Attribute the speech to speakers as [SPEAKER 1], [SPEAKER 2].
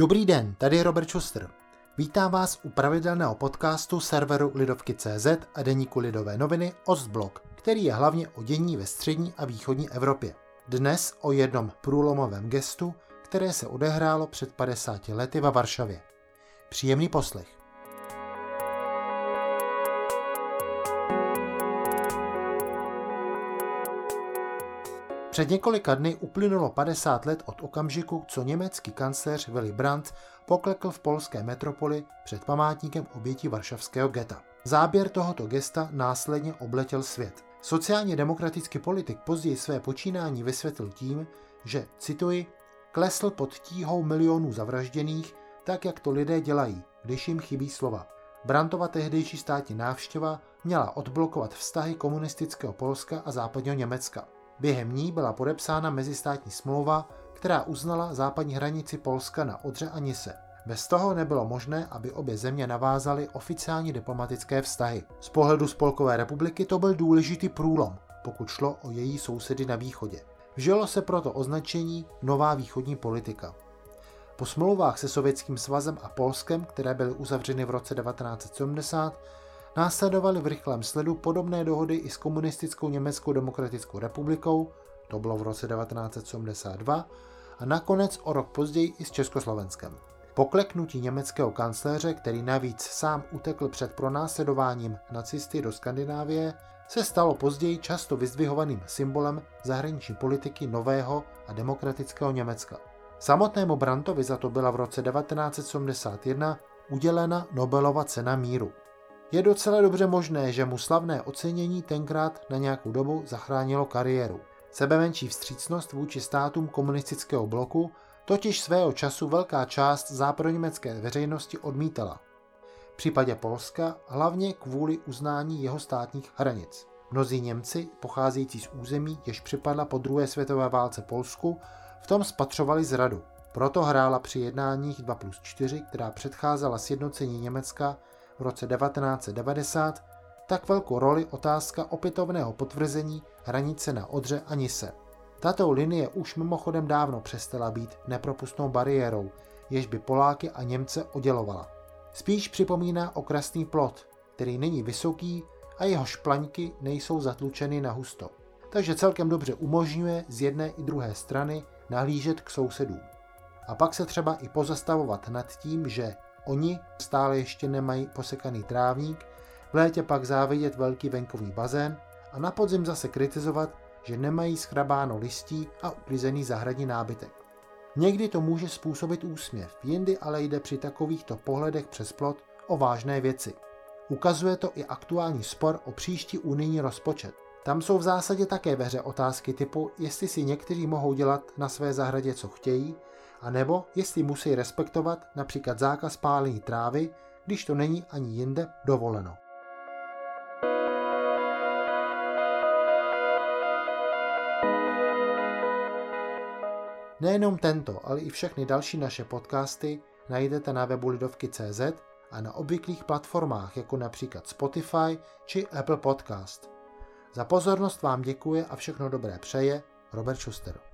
[SPEAKER 1] Dobrý den, tady je Robert Schuster. Vítám vás u pravidelného podcastu serveru Lidovky.cz a deníku Lidové noviny Ostblog, který je hlavně o dění ve střední a východní Evropě. Dnes o jednom průlomovém gestu, které se odehrálo před 50 lety ve Varšavě. Příjemný poslech. Před několika dny uplynulo 50 let od okamžiku, co německý kancléř Willy Brandt poklekl v polské metropoli před památníkem obětí varšavského geta. Záběr tohoto gesta následně obletěl svět. Sociálně demokratický politik později své počínání vysvětlil tím, že, cituji, klesl pod tíhou milionů zavražděných, tak jak to lidé dělají, když jim chybí slova. Brantova tehdejší státní návštěva měla odblokovat vztahy komunistického Polska a západního Německa. Během ní byla podepsána mezistátní smlouva, která uznala západní hranici Polska na Odře a Nise. Bez toho nebylo možné, aby obě země navázaly oficiální diplomatické vztahy. Z pohledu Spolkové republiky to byl důležitý průlom, pokud šlo o její sousedy na východě. Vžilo se proto označení Nová východní politika. Po smlouvách se Sovětským svazem a Polskem, které byly uzavřeny v roce 1970, Následovaly v rychlém sledu podobné dohody i s komunistickou Německou demokratickou republikou, to bylo v roce 1972, a nakonec o rok později i s Československem. Pokleknutí německého kancléře, který navíc sám utekl před pronásledováním nacisty do Skandinávie, se stalo později často vyzdvihovaným symbolem zahraniční politiky nového a demokratického Německa. Samotnému Brantovi za to byla v roce 1971 udělena Nobelova cena míru. Je docela dobře možné, že mu slavné ocenění tenkrát na nějakou dobu zachránilo kariéru. Sebemenší vstřícnost vůči státům komunistického bloku totiž svého času velká část západoněmecké veřejnosti odmítala. V případě Polska hlavně kvůli uznání jeho státních hranic. Mnozí Němci, pocházející z území, jež připadla po druhé světové válce Polsku, v tom spatřovali zradu. Proto hrála při jednáních 2 plus 4, která předcházela sjednocení Německa, v roce 1990 tak velkou roli otázka opětovného potvrzení hranice na Odře a Nise. Tato linie už mimochodem dávno přestala být nepropustnou bariérou, jež by Poláky a Němce oddělovala. Spíš připomíná okrasný plot, který není vysoký a jeho šplaňky nejsou zatlučeny na husto. Takže celkem dobře umožňuje z jedné i druhé strany nahlížet k sousedům. A pak se třeba i pozastavovat nad tím, že Oni stále ještě nemají posekaný trávník, v létě pak závidět velký venkovní bazén a na podzim zase kritizovat, že nemají schrabáno listí a uklizený zahradní nábytek. Někdy to může způsobit úsměv, jindy ale jde při takovýchto pohledech přes plot o vážné věci. Ukazuje to i aktuální spor o příští unijní rozpočet. Tam jsou v zásadě také ve hře otázky typu, jestli si někteří mohou dělat na své zahradě, co chtějí, a nebo jestli musí respektovat například zákaz pálení trávy, když to není ani jinde dovoleno. Nejenom tento, ale i všechny další naše podcasty najdete na webu Lidovky.cz a na obvyklých platformách, jako například Spotify či Apple Podcast. Za pozornost vám děkuje a všechno dobré přeje Robert Schuster.